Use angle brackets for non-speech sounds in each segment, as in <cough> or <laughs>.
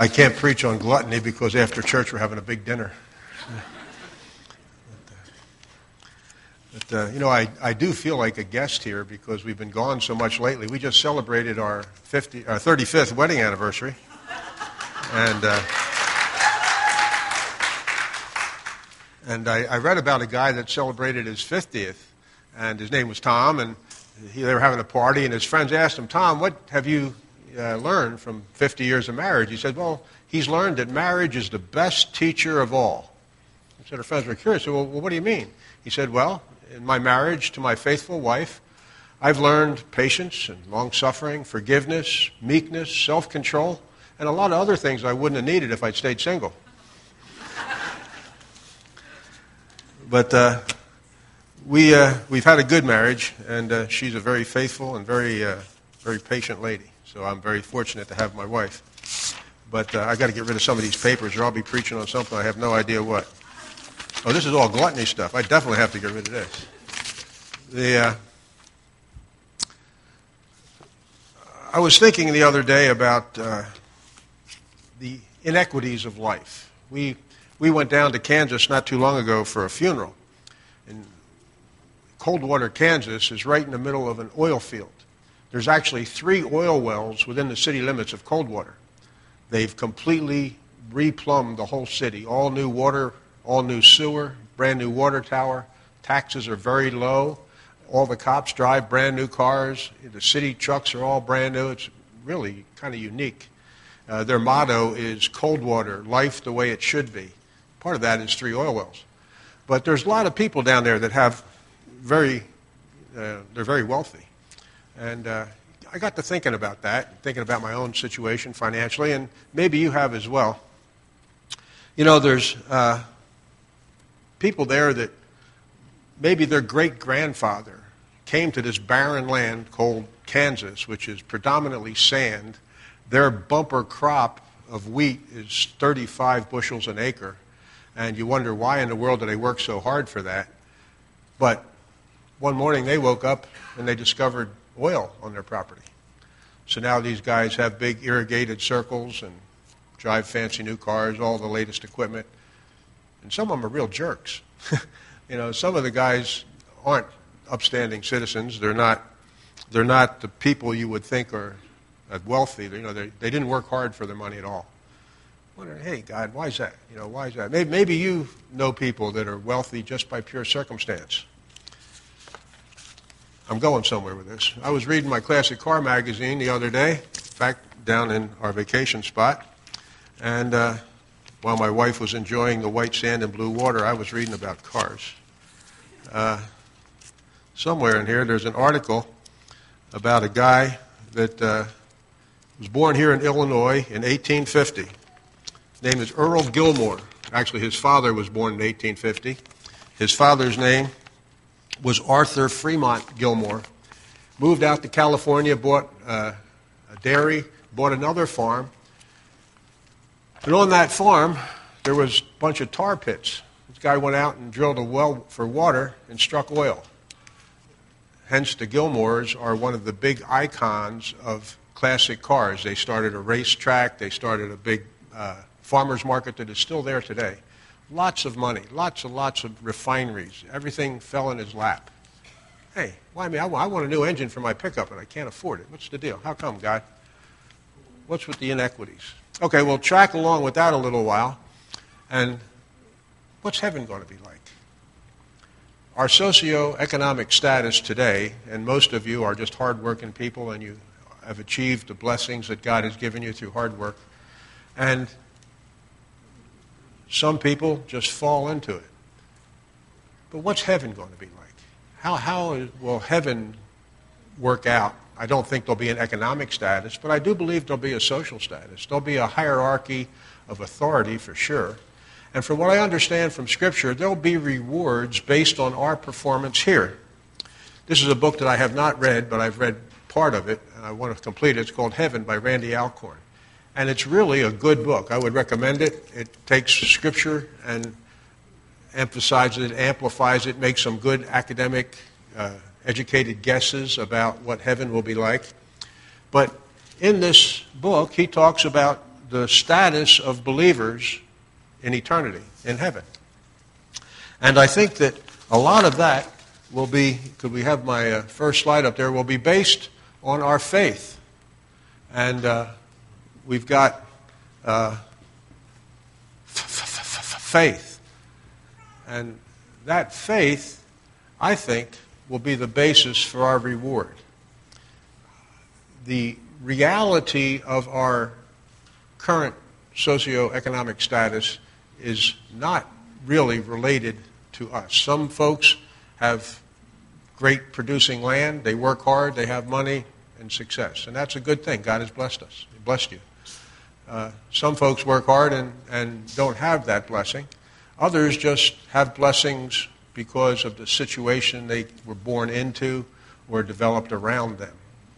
I can't preach on gluttony because after church we're having a big dinner. But, uh, you know, I, I do feel like a guest here because we've been gone so much lately. We just celebrated our, 50, our 35th wedding anniversary. And, uh, and I, I read about a guy that celebrated his 50th, and his name was Tom, and he, they were having a party, and his friends asked him, Tom, what have you uh, learned from 50 years of marriage? He said, Well, he's learned that marriage is the best teacher of all. So her friends were curious. Well, well, what do you mean? He said, Well, in my marriage to my faithful wife, I've learned patience and long suffering, forgiveness, meekness, self control, and a lot of other things I wouldn't have needed if I'd stayed single. <laughs> but uh, we, uh, we've had a good marriage, and uh, she's a very faithful and very, uh, very patient lady. So I'm very fortunate to have my wife. But uh, I've got to get rid of some of these papers, or I'll be preaching on something I have no idea what. Oh, this is all gluttony stuff. I definitely have to get rid of this. The, uh, I was thinking the other day about uh, the inequities of life. We, we went down to Kansas not too long ago for a funeral. And Coldwater, Kansas is right in the middle of an oil field. There's actually three oil wells within the city limits of Coldwater. They've completely replumbed the whole city, all new water all new sewer, brand new water tower. Taxes are very low. All the cops drive brand new cars. The city trucks are all brand new. It's really kind of unique. Uh, their motto is Coldwater, life the way it should be. Part of that is three oil wells. But there's a lot of people down there that have very, uh, they're very wealthy. And uh, I got to thinking about that, thinking about my own situation financially, and maybe you have as well. You know, there's uh, people there that maybe their great grandfather came to this barren land called Kansas, which is predominantly sand. Their bumper crop of wheat is 35 bushels an acre. And you wonder why in the world do they work so hard for that? But one morning they woke up and they discovered oil on their property. So now these guys have big irrigated circles and drive fancy new cars, all the latest equipment. And some of them are real jerks. <laughs> you know, some of the guys aren't upstanding citizens. They're not, they're not the people you would think are wealthy. You know, they, they didn't work hard for their money at all. Wondering, hey, God, why is that? You know, why is that? Maybe, maybe you know people that are wealthy just by pure circumstance. I'm going somewhere with this. I was reading my classic car magazine the other day, back down in our vacation spot, and uh, while my wife was enjoying the white sand and blue water, I was reading about cars. Uh, somewhere in here, there's an article about a guy that uh, was born here in Illinois in 1850. His name is Earl Gilmore. Actually, his father was born in 1850. His father's name was Arthur Fremont Gilmore. Moved out to California, bought uh, a dairy, bought another farm, and on that farm, there was a bunch of tar pits. This guy went out and drilled a well for water and struck oil. Hence, the Gilmores are one of the big icons of classic cars. They started a racetrack, they started a big uh, farmer's market that is still there today. Lots of money, lots and lots of refineries. Everything fell in his lap. Hey, why me? I want a new engine for my pickup and I can't afford it. What's the deal? How come, God? What's with the inequities? Okay, we'll track along with that a little while. And what's heaven going to be like? Our socioeconomic status today, and most of you are just hardworking people and you have achieved the blessings that God has given you through hard work. And some people just fall into it. But what's heaven going to be like? How, how will heaven work out I don't think there'll be an economic status, but I do believe there'll be a social status. There'll be a hierarchy of authority for sure. And from what I understand from Scripture, there'll be rewards based on our performance here. This is a book that I have not read, but I've read part of it, and I want to complete it. It's called Heaven by Randy Alcorn. And it's really a good book. I would recommend it. It takes Scripture and emphasizes it, amplifies it, makes some good academic uh, educated guesses about what heaven will be like. But in this book, he talks about the status of believers in eternity, in heaven. And I think that a lot of that will be, could we have my uh, first slide up there, will be based on our faith. And uh, we've got uh, faith. And that faith, I think, will be the basis for our reward. The reality of our current socioeconomic status is not really related to us. Some folks have great producing land, they work hard, they have money and success. And that's a good thing. God has blessed us, He blessed you. Uh, some folks work hard and, and don't have that blessing. Others just have blessings because of the situation they were born into or developed around them,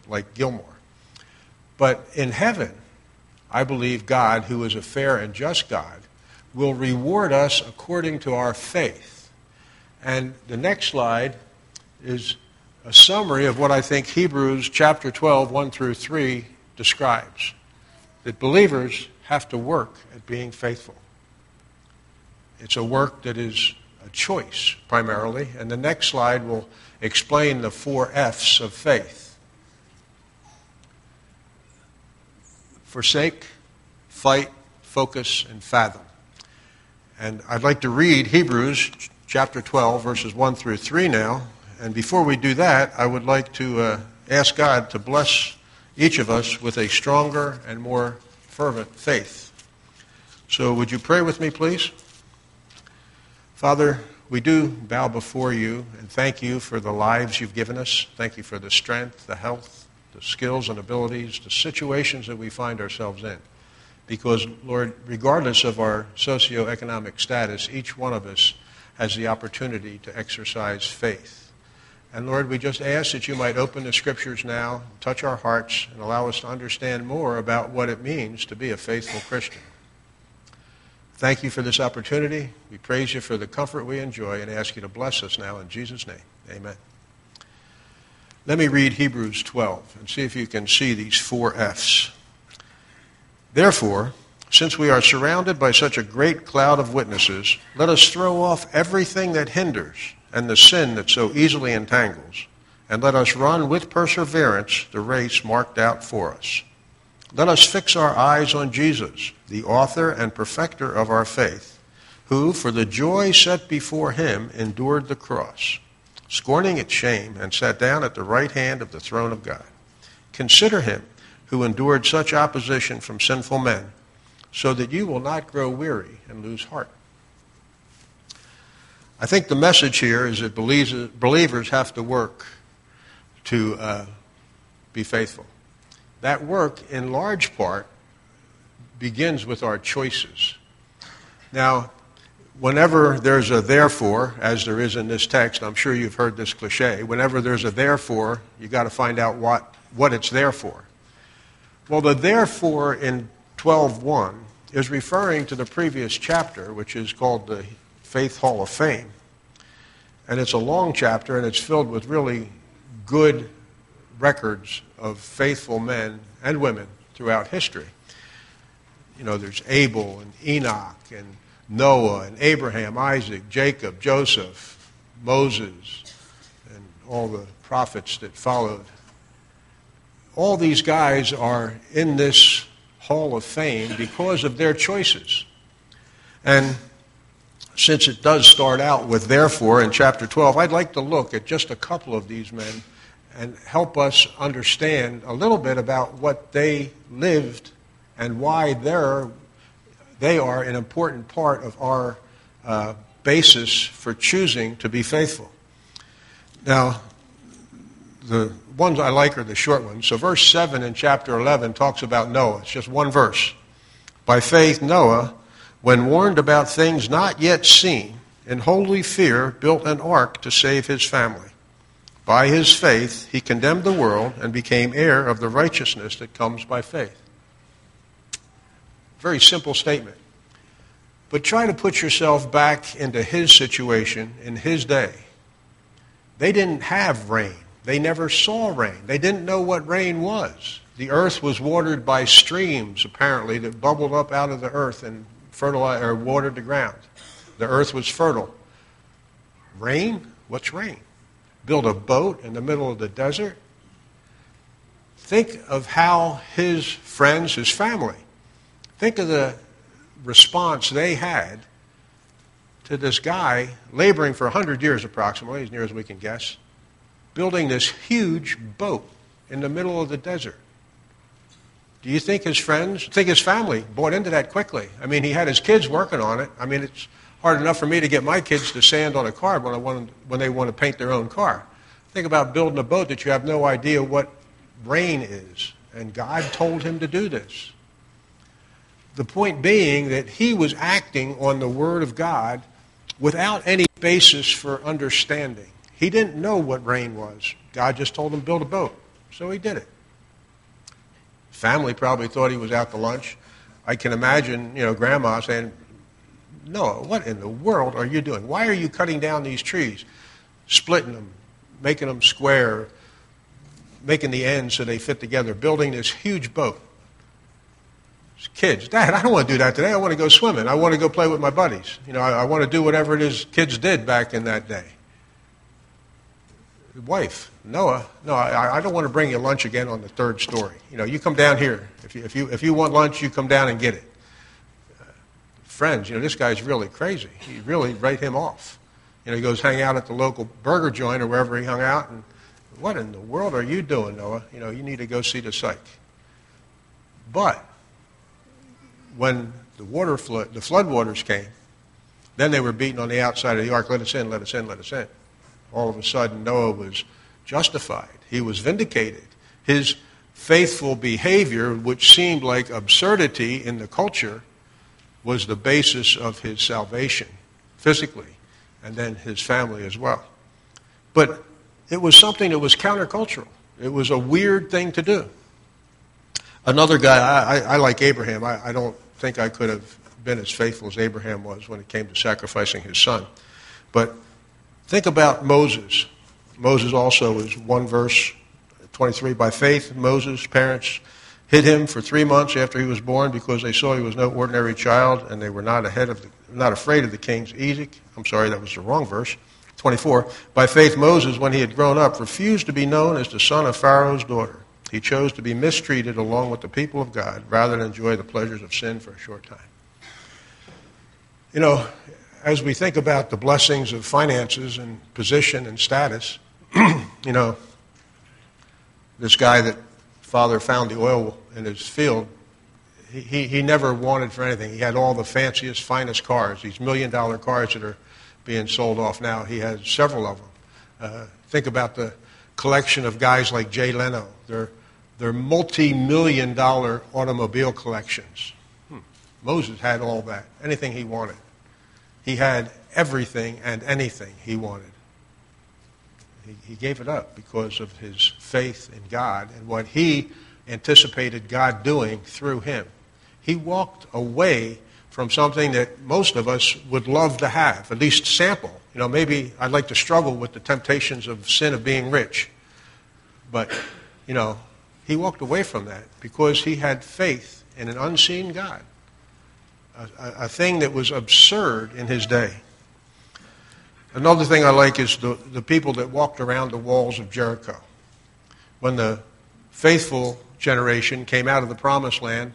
like Gilmore. But in heaven, I believe God, who is a fair and just God, will reward us according to our faith. And the next slide is a summary of what I think Hebrews chapter 12, 1 through 3 describes. That believers have to work at being faithful. It's a work that is a choice, primarily. And the next slide will explain the four F's of faith forsake, fight, focus, and fathom. And I'd like to read Hebrews chapter 12, verses 1 through 3 now. And before we do that, I would like to uh, ask God to bless each of us with a stronger and more fervent faith. So, would you pray with me, please? Father, we do bow before you and thank you for the lives you've given us. Thank you for the strength, the health, the skills and abilities, the situations that we find ourselves in. Because, Lord, regardless of our socioeconomic status, each one of us has the opportunity to exercise faith. And Lord, we just ask that you might open the scriptures now, touch our hearts, and allow us to understand more about what it means to be a faithful Christian. Thank you for this opportunity. We praise you for the comfort we enjoy and ask you to bless us now in Jesus' name. Amen. Let me read Hebrews 12 and see if you can see these four F's. Therefore, since we are surrounded by such a great cloud of witnesses, let us throw off everything that hinders and the sin that so easily entangles, and let us run with perseverance the race marked out for us. Let us fix our eyes on Jesus, the author and perfecter of our faith, who, for the joy set before him, endured the cross, scorning its shame, and sat down at the right hand of the throne of God. Consider him who endured such opposition from sinful men, so that you will not grow weary and lose heart. I think the message here is that believers have to work to uh, be faithful. That work, in large part, begins with our choices. Now, whenever there's a therefore, as there is in this text, I'm sure you've heard this cliche, whenever there's a therefore, you've got to find out what, what it's there for. Well, the therefore in 12.1 is referring to the previous chapter, which is called the Faith Hall of Fame. And it's a long chapter, and it's filled with really good records of faithful men and women throughout history. You know, there's Abel and Enoch and Noah and Abraham, Isaac, Jacob, Joseph, Moses, and all the prophets that followed all these guys are in this hall of fame because of their choices. And since it does start out with therefore in chapter 12, I'd like to look at just a couple of these men and help us understand a little bit about what they lived and why they're, they are an important part of our uh, basis for choosing to be faithful. Now, the ones I like are the short ones. So, verse 7 in chapter 11 talks about Noah. It's just one verse. By faith, Noah, when warned about things not yet seen, in holy fear built an ark to save his family. By his faith, he condemned the world and became heir of the righteousness that comes by faith. Very simple statement. But try to put yourself back into his situation in his day. They didn't have rain. They never saw rain. They didn't know what rain was. The earth was watered by streams, apparently, that bubbled up out of the earth and fertilized or watered the ground. The earth was fertile. Rain? What's rain? Build a boat in the middle of the desert? Think of how his friends, his family, think of the response they had to this guy laboring for 100 years approximately, as near as we can guess, building this huge boat in the middle of the desert. Do you think his friends, think his family bought into that quickly? I mean, he had his kids working on it. I mean, it's hard enough for me to get my kids to sand on a car when, I want, when they want to paint their own car. Think about building a boat that you have no idea what rain is. And God told him to do this. The point being that he was acting on the Word of God without any basis for understanding. He didn't know what rain was. God just told him build a boat. So he did it. Family probably thought he was out to lunch. I can imagine, you know, grandma saying, Noah, what in the world are you doing? Why are you cutting down these trees? Splitting them, making them square, making the ends so they fit together, building this huge boat. Kids, Dad, I don't want to do that today. I want to go swimming. I want to go play with my buddies. You know, I, I want to do whatever it is kids did back in that day. Wife, Noah, no, I, I don't want to bring you lunch again on the third story. You know, you come down here. If you, if you, if you want lunch, you come down and get it. Uh, friends, you know, this guy's really crazy. He really write him off. You know, he goes hang out at the local burger joint or wherever he hung out, and what in the world are you doing, Noah? You know, you need to go see the psych. But when the water flood, the floodwaters came, then they were beating on the outside of the ark, let us in, let us in, let us in. All of a sudden, Noah was justified. He was vindicated. His faithful behavior, which seemed like absurdity in the culture, was the basis of his salvation, physically, and then his family as well. But it was something that was countercultural. It was a weird thing to do. Another guy, I, I, like Abraham. I, I don't think I could have been as faithful as Abraham was when it came to sacrificing his son. But think about Moses. Moses also is one verse 23. By faith, Moses' parents hid him for three months after he was born because they saw he was no ordinary child and they were not ahead of the, not afraid of the king's edict. I'm sorry, that was the wrong verse. 24. By faith, Moses, when he had grown up, refused to be known as the son of Pharaoh's daughter. He chose to be mistreated along with the people of God rather than enjoy the pleasures of sin for a short time. You know, as we think about the blessings of finances and position and status, <clears throat> you know, this guy that father found the oil in his field, he, he, never wanted for anything. He had all the fanciest, finest cars, these million dollar cars that are being sold off now. He has several of them. Uh, think about the collection of guys like Jay Leno. They're multi million dollar automobile collections. Hmm. Moses had all that, anything he wanted. He had everything and anything he wanted. He, he gave it up because of his faith in God and what he anticipated God doing through him. He walked away from something that most of us would love to have, at least sample. You know, maybe I'd like to struggle with the temptations of sin of being rich. But, you know, he walked away from that because he had faith in an unseen God, a, a thing that was absurd in his day. Another thing I like is the, the people that walked around the walls of Jericho. When the faithful generation came out of the promised land,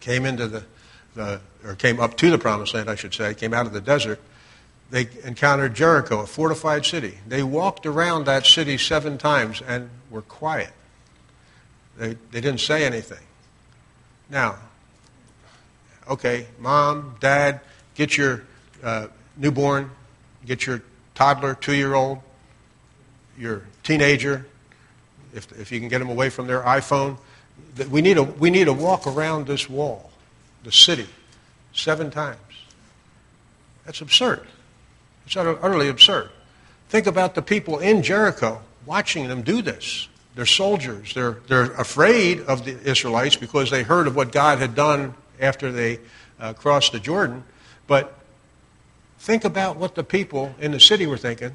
came into the, the or came up to the promised land, I should say, came out of the desert, they encountered Jericho, a fortified city. They walked around that city seven times and were quiet. They, they didn't say anything. Now, okay, mom, dad, get your uh, newborn, get your toddler, two year old, your teenager, if, if you can get them away from their iPhone. We need, a, we need to walk around this wall, the city, seven times. That's absurd. It's utterly absurd. Think about the people in Jericho watching them do this. They're soldiers. They're, they're afraid of the Israelites because they heard of what God had done after they uh, crossed the Jordan. But think about what the people in the city were thinking.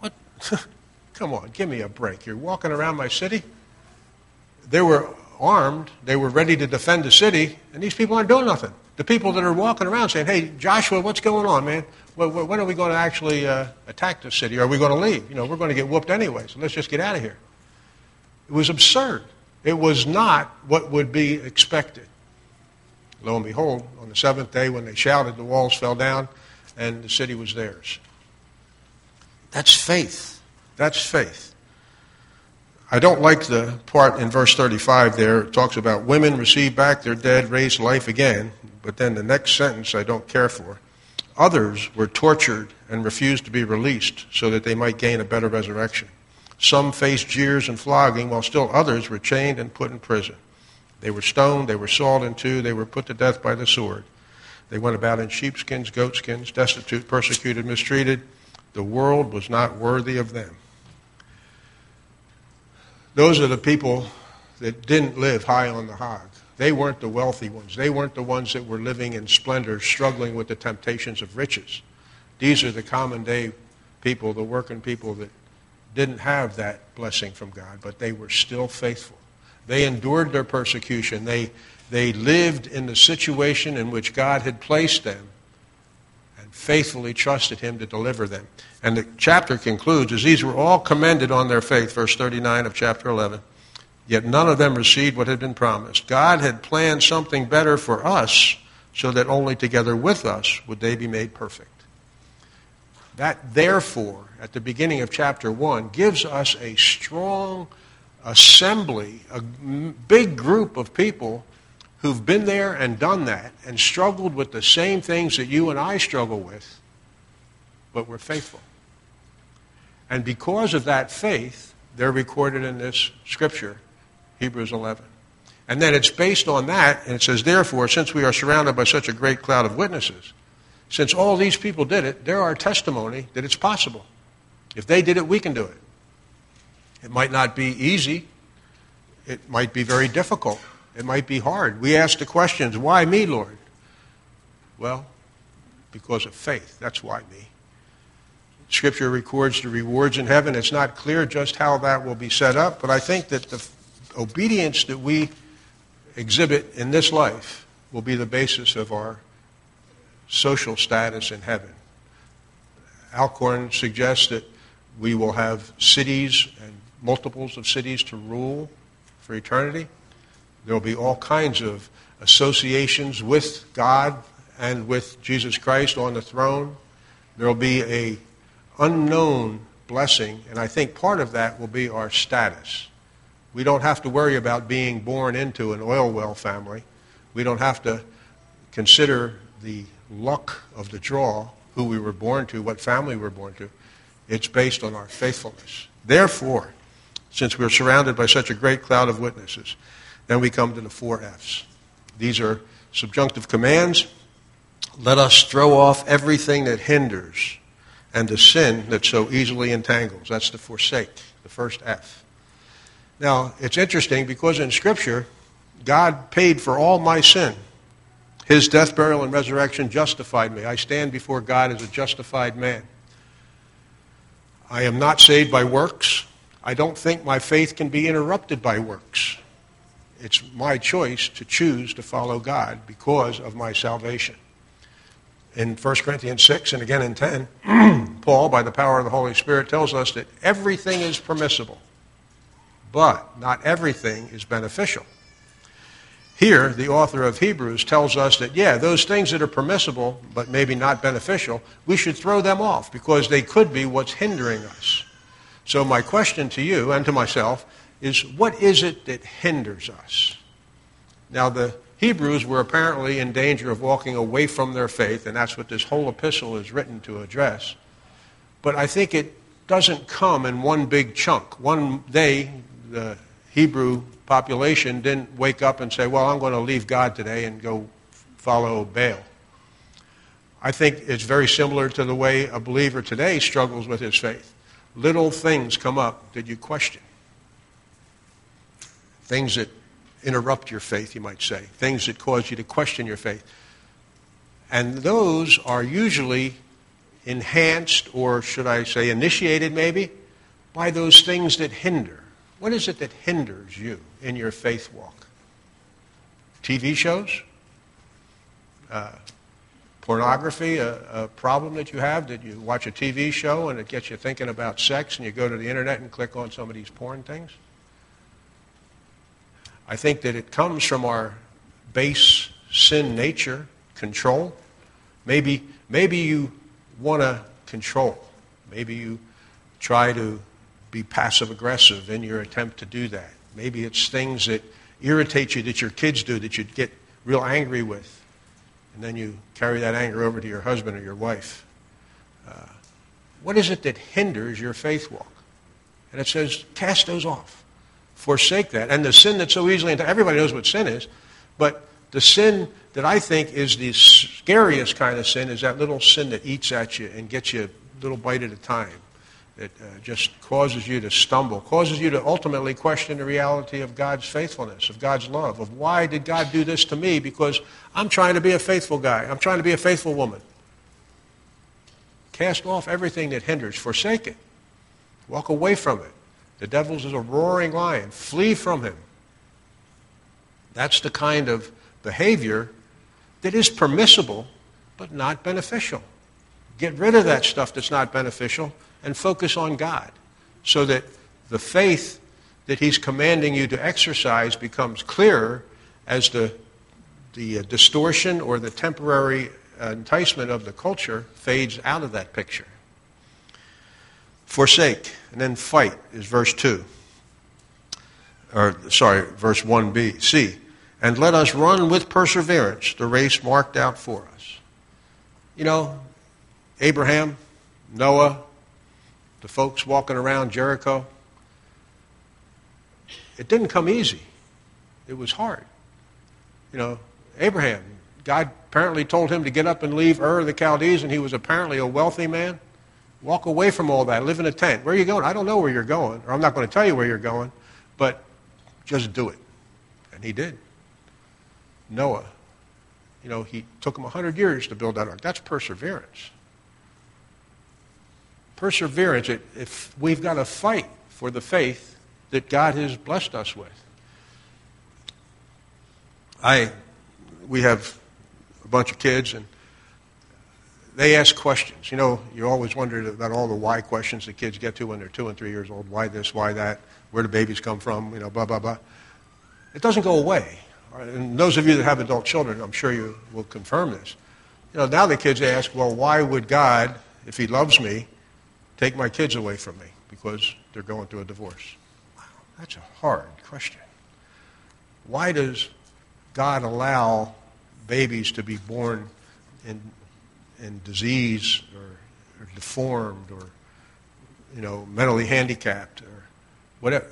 What? <laughs> Come on, give me a break. You're walking around my city? they were armed, they were ready to defend the city, and these people aren't doing nothing. The people that are walking around saying, hey, Joshua, what's going on, man? When are we going to actually uh, attack the city? Are we going to leave? You know, we're going to get whooped anyway, so let's just get out of here. It was absurd. It was not what would be expected. Lo and behold, on the seventh day when they shouted, the walls fell down and the city was theirs. That's faith. That's faith. I don't like the part in verse 35 there. It talks about women receive back their dead, raised life again. But then the next sentence I don't care for. Others were tortured and refused to be released so that they might gain a better resurrection. Some faced jeers and flogging, while still others were chained and put in prison. They were stoned, they were sawed in two, they were put to death by the sword. They went about in sheepskins, goatskins, destitute, persecuted, mistreated. The world was not worthy of them. Those are the people that didn't live high on the hog. They weren't the wealthy ones. They weren't the ones that were living in splendor, struggling with the temptations of riches. These are the common day people, the working people that didn't have that blessing from God, but they were still faithful. They endured their persecution. They, they lived in the situation in which God had placed them and faithfully trusted Him to deliver them. And the chapter concludes as these were all commended on their faith, verse 39 of chapter 11. Yet none of them received what had been promised. God had planned something better for us so that only together with us would they be made perfect. That, therefore, at the beginning of chapter 1, gives us a strong assembly, a big group of people who've been there and done that and struggled with the same things that you and I struggle with, but were faithful. And because of that faith, they're recorded in this scripture, Hebrews 11. And then it's based on that, and it says, Therefore, since we are surrounded by such a great cloud of witnesses, since all these people did it, they're our testimony that it's possible. If they did it, we can do it. It might not be easy. It might be very difficult. It might be hard. We ask the questions, why me, Lord? Well, because of faith. That's why me. Scripture records the rewards in heaven. It's not clear just how that will be set up, but I think that the obedience that we exhibit in this life will be the basis of our social status in heaven. Alcorn suggests that we will have cities and multiples of cities to rule for eternity. There will be all kinds of associations with God and with Jesus Christ on the throne. There will be a unknown blessing, and I think part of that will be our status. We don't have to worry about being born into an oil well family. We don't have to consider the luck of the draw, who we were born to, what family we were born to. It's based on our faithfulness. Therefore, since we're surrounded by such a great cloud of witnesses, then we come to the four F's. These are subjunctive commands. Let us throw off everything that hinders and the sin that so easily entangles. That's the forsake, the first F. Now, it's interesting because in Scripture, God paid for all my sin. His death, burial, and resurrection justified me. I stand before God as a justified man. I am not saved by works. I don't think my faith can be interrupted by works. It's my choice to choose to follow God because of my salvation. In 1 Corinthians 6 and again in 10, <clears throat> Paul, by the power of the Holy Spirit, tells us that everything is permissible, but not everything is beneficial. Here, the author of Hebrews tells us that, yeah, those things that are permissible, but maybe not beneficial, we should throw them off because they could be what's hindering us. So, my question to you and to myself is what is it that hinders us? Now, the Hebrews were apparently in danger of walking away from their faith, and that's what this whole epistle is written to address. But I think it doesn't come in one big chunk. One day, the Hebrew population didn't wake up and say, Well, I'm going to leave God today and go follow Baal. I think it's very similar to the way a believer today struggles with his faith little things come up that you question. Things that interrupt your faith, you might say. Things that cause you to question your faith. And those are usually enhanced, or should I say initiated maybe, by those things that hinder. What is it that hinders you in your faith walk? TV shows? Uh, pornography, a, a, problem that you have that you watch a TV show and it gets you thinking about sex and you go to the internet and click on some of these porn things? I think that it comes from our base sin nature, control. Maybe, maybe you want to control. Maybe you try to be passive aggressive in your attempt to do that. Maybe it's things that irritate you that your kids do that you get real angry with. And then you carry that anger over to your husband or your wife. Uh, what is it that hinders your faith walk? And it says, cast those off. Forsake that. And the sin that's so easily, everybody knows what sin is, but the sin that I think is the scariest kind of sin is that little sin that eats at you and gets you a little bite at a time. It uh, just causes you to stumble, causes you to ultimately question the reality of God's faithfulness, of God's love, of why did God do this to me? Because I'm trying to be a faithful guy. I'm trying to be a faithful woman. Cast off everything that hinders. Forsake it. Walk away from it. The devil is a roaring lion. Flee from him. That's the kind of behavior that is permissible but not beneficial. Get rid of that stuff that's not beneficial and focus on God so that the faith that He's commanding you to exercise becomes clearer as the, the uh, distortion or the temporary enticement of the culture fades out of that picture. Forsake and then fight is verse 2. Or, sorry, verse 1b. C and let us run with perseverance the race marked out for us. You know, Abraham, Noah, the folks walking around Jericho, it didn't come easy. It was hard. You know, Abraham, God apparently told him to get up and leave Ur of the Chaldees, and he was apparently a wealthy man. Walk away from all that. Live in a tent. Where are you going? I don't know where you're going, or I'm not going to tell you where you're going, but just do it. And he did. Noah. You know, he took him 100 years to build that ark. That's perseverance. Perseverance, if we've got to fight for the faith that God has blessed us with. I, we have a bunch of kids, and they ask questions. You know, you always wonder about all the why questions the kids get to when they're two and three years old. Why this, why that, where do babies come from, you know, blah, blah, blah. It doesn't go away. And those of you that have adult children, I'm sure you will confirm this. You know, now the kids ask, well, why would God, if He loves me, take my kids away from me because they're going through a divorce? Wow, that's a hard question. Why does God allow babies to be born in, in disease or, or deformed or, you know, mentally handicapped or whatever?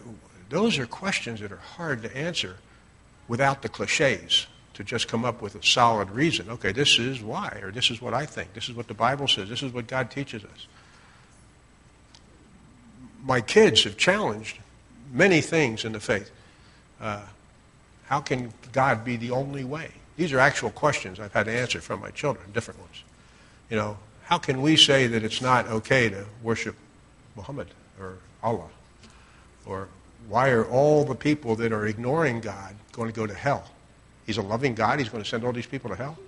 Those are questions that are hard to answer without the cliches to just come up with a solid reason. Okay, this is why, or this is what I think. This is what the Bible says. This is what God teaches us. My kids have challenged many things in the faith. Uh, how can God be the only way? These are actual questions I've had to answer from my children, different ones. You know, how can we say that it's not okay to worship Muhammad or Allah? Or why are all the people that are ignoring God going to go to hell? He's a loving God. He's going to send all these people to hell?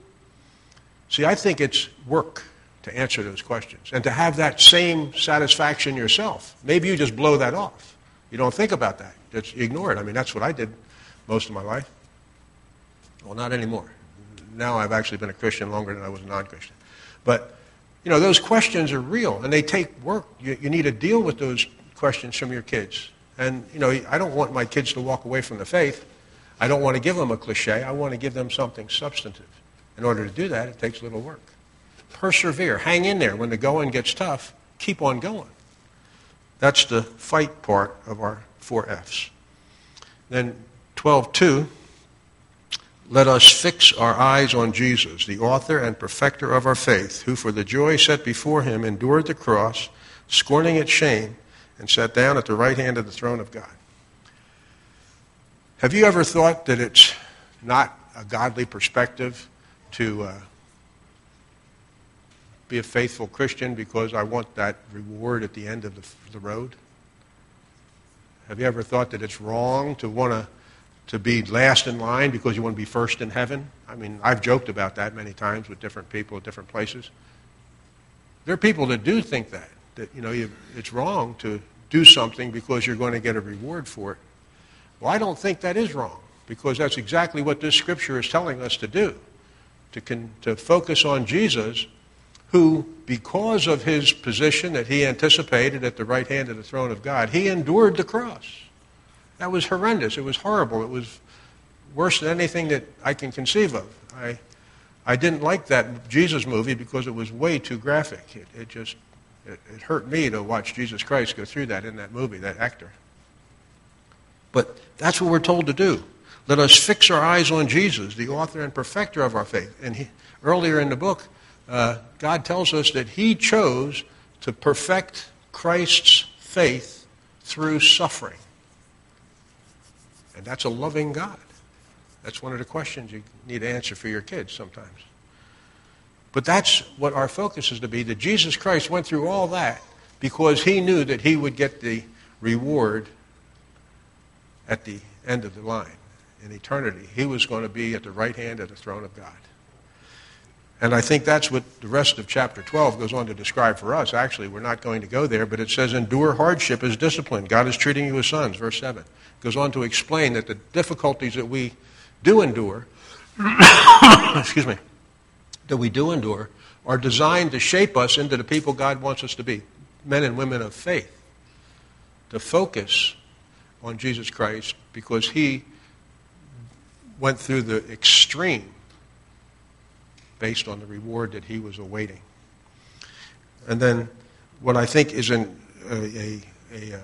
See, I think it's work to answer those questions and to have that same satisfaction yourself. Maybe you just blow that off. You don't think about that. Just ignore it. I mean, that's what I did most of my life. Well, not anymore. Now I've actually been a Christian longer than I was a non Christian. But, you know, those questions are real and they take work. You, you need to deal with those questions from your kids. And, you know, I don't want my kids to walk away from the faith. I don't want to give them a cliche. I want to give them something substantive. In order to do that, it takes a little work. Persevere. Hang in there. When the going gets tough, keep on going. That's the fight part of our four F's. Then 12.2, let us fix our eyes on Jesus, the author and perfecter of our faith, who for the joy set before him endured the cross, scorning its shame, and sat down at the right hand of the throne of God. Have you ever thought that it's not a godly perspective to uh, be a faithful Christian because I want that reward at the end of the, the road? Have you ever thought that it's wrong to want to, to be last in line because you want to be first in heaven? I mean, I've joked about that many times with different people at different places. There are people that do think that, that, you know, you, it's wrong to do something because you're going to get a reward for it. Well, I don't think that is wrong because that's exactly what this scripture is telling us to do to, con- to focus on Jesus, who, because of his position that he anticipated at the right hand of the throne of God, he endured the cross. That was horrendous. It was horrible. It was worse than anything that I can conceive of. I, I didn't like that Jesus movie because it was way too graphic. It, it just it, it hurt me to watch Jesus Christ go through that in that movie, that actor. But that's what we're told to do. Let us fix our eyes on Jesus, the author and perfecter of our faith. And he, earlier in the book, uh, God tells us that He chose to perfect Christ's faith through suffering. And that's a loving God. That's one of the questions you need to answer for your kids sometimes. But that's what our focus is to be that Jesus Christ went through all that because He knew that He would get the reward at the end of the line in eternity. He was going to be at the right hand of the throne of God. And I think that's what the rest of chapter 12 goes on to describe for us. Actually, we're not going to go there, but it says, endure hardship as discipline. God is treating you as sons, verse 7. It goes on to explain that the difficulties that we do endure, <coughs> excuse me, that we do endure, are designed to shape us into the people God wants us to be men and women of faith, to focus on Jesus Christ because he went through the extreme based on the reward that he was awaiting. And then what I think is an, a, a, a, uh,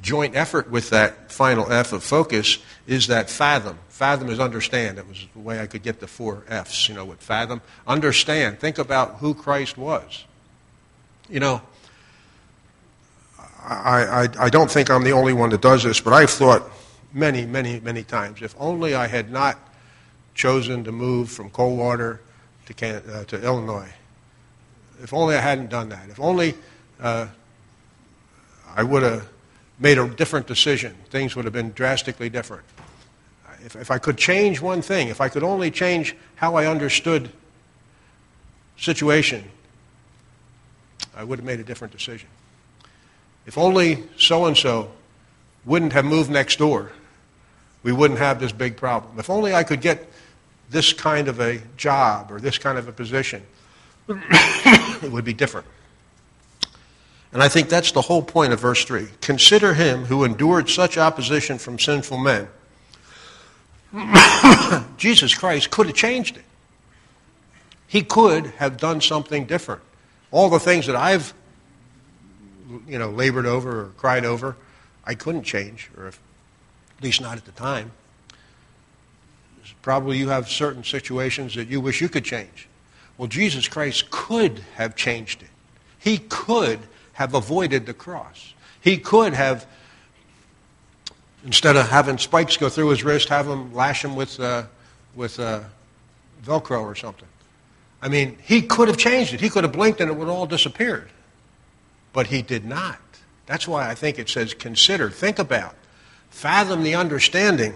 joint effort with that final F of focus is that fathom. Fathom is understand. It was the way I could get the four F's, you know, with fathom. Understand. Think about who Christ was. You know, I, I, I don't think I'm the only one that does this, but I've thought many, many, many times. If only I had not chosen to move from Coldwater to, uh, to Illinois. If only I hadn't done that. If only uh, I would have made a different decision, things would have been drastically different. If, if I could change one thing, if I could only change how I understood situation, I would have made a different decision. If only so and so wouldn't have moved next door we wouldn't have this big problem. If only I could get this kind of a job or this kind of a position, <coughs> it would be different. And I think that's the whole point of verse 3. Consider him who endured such opposition from sinful men. <coughs> Jesus Christ could have changed it. He could have done something different. All the things that I've you know, labored over or cried over, I couldn't change, or if at least not at the time. Probably you have certain situations that you wish you could change. Well, Jesus Christ could have changed it. He could have avoided the cross. He could have, instead of having spikes go through his wrist, have him lash him with, uh, with uh, Velcro or something. I mean, he could have changed it. He could have blinked and it would all disappeared. But he did not. That's why I think it says consider, think about fathom the understanding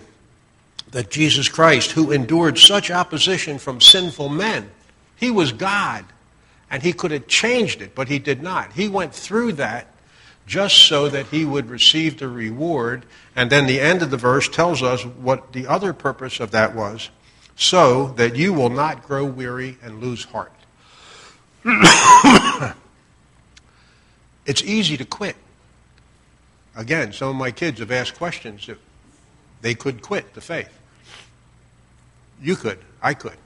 that Jesus Christ, who endured such opposition from sinful men, he was God, and he could have changed it, but he did not. He went through that just so that he would receive the reward. And then the end of the verse tells us what the other purpose of that was so that you will not grow weary and lose heart. <coughs> it's easy to quit. Again, some of my kids have asked questions they could quit the faith. You could. I could.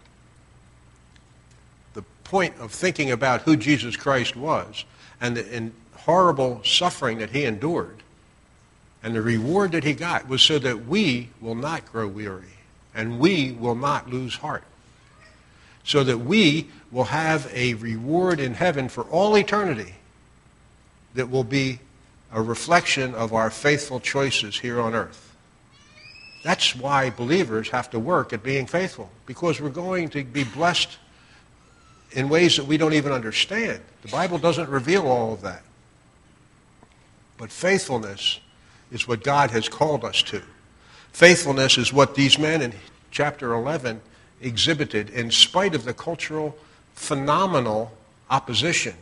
The point of thinking about who Jesus Christ was and the horrible suffering that he endured and the reward that he got was so that we will not grow weary and we will not lose heart. So that we will have a reward in heaven for all eternity that will be a reflection of our faithful choices here on earth. That's why believers have to work at being faithful, because we're going to be blessed in ways that we don't even understand. The Bible doesn't reveal all of that. But faithfulness is what God has called us to. Faithfulness is what these men in chapter 11 exhibited in spite of the cultural phenomenal opposition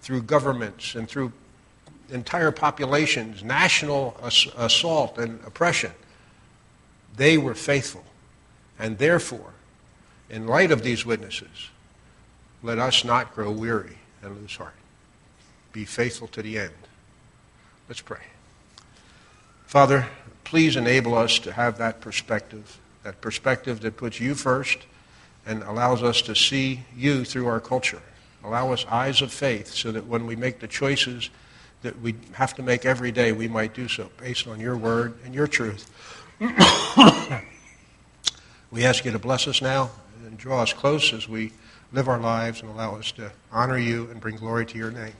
through governments and through entire populations, national ass- assault and oppression. They were faithful. And therefore, in light of these witnesses, let us not grow weary and lose heart. Be faithful to the end. Let's pray. Father, please enable us to have that perspective, that perspective that puts you first and allows us to see you through our culture. Allow us eyes of faith so that when we make the choices that we have to make every day, we might do so based on your word and your truth. <coughs> we ask you to bless us now and draw us close as we live our lives and allow us to honor you and bring glory to your name.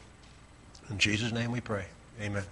In Jesus' name we pray. Amen.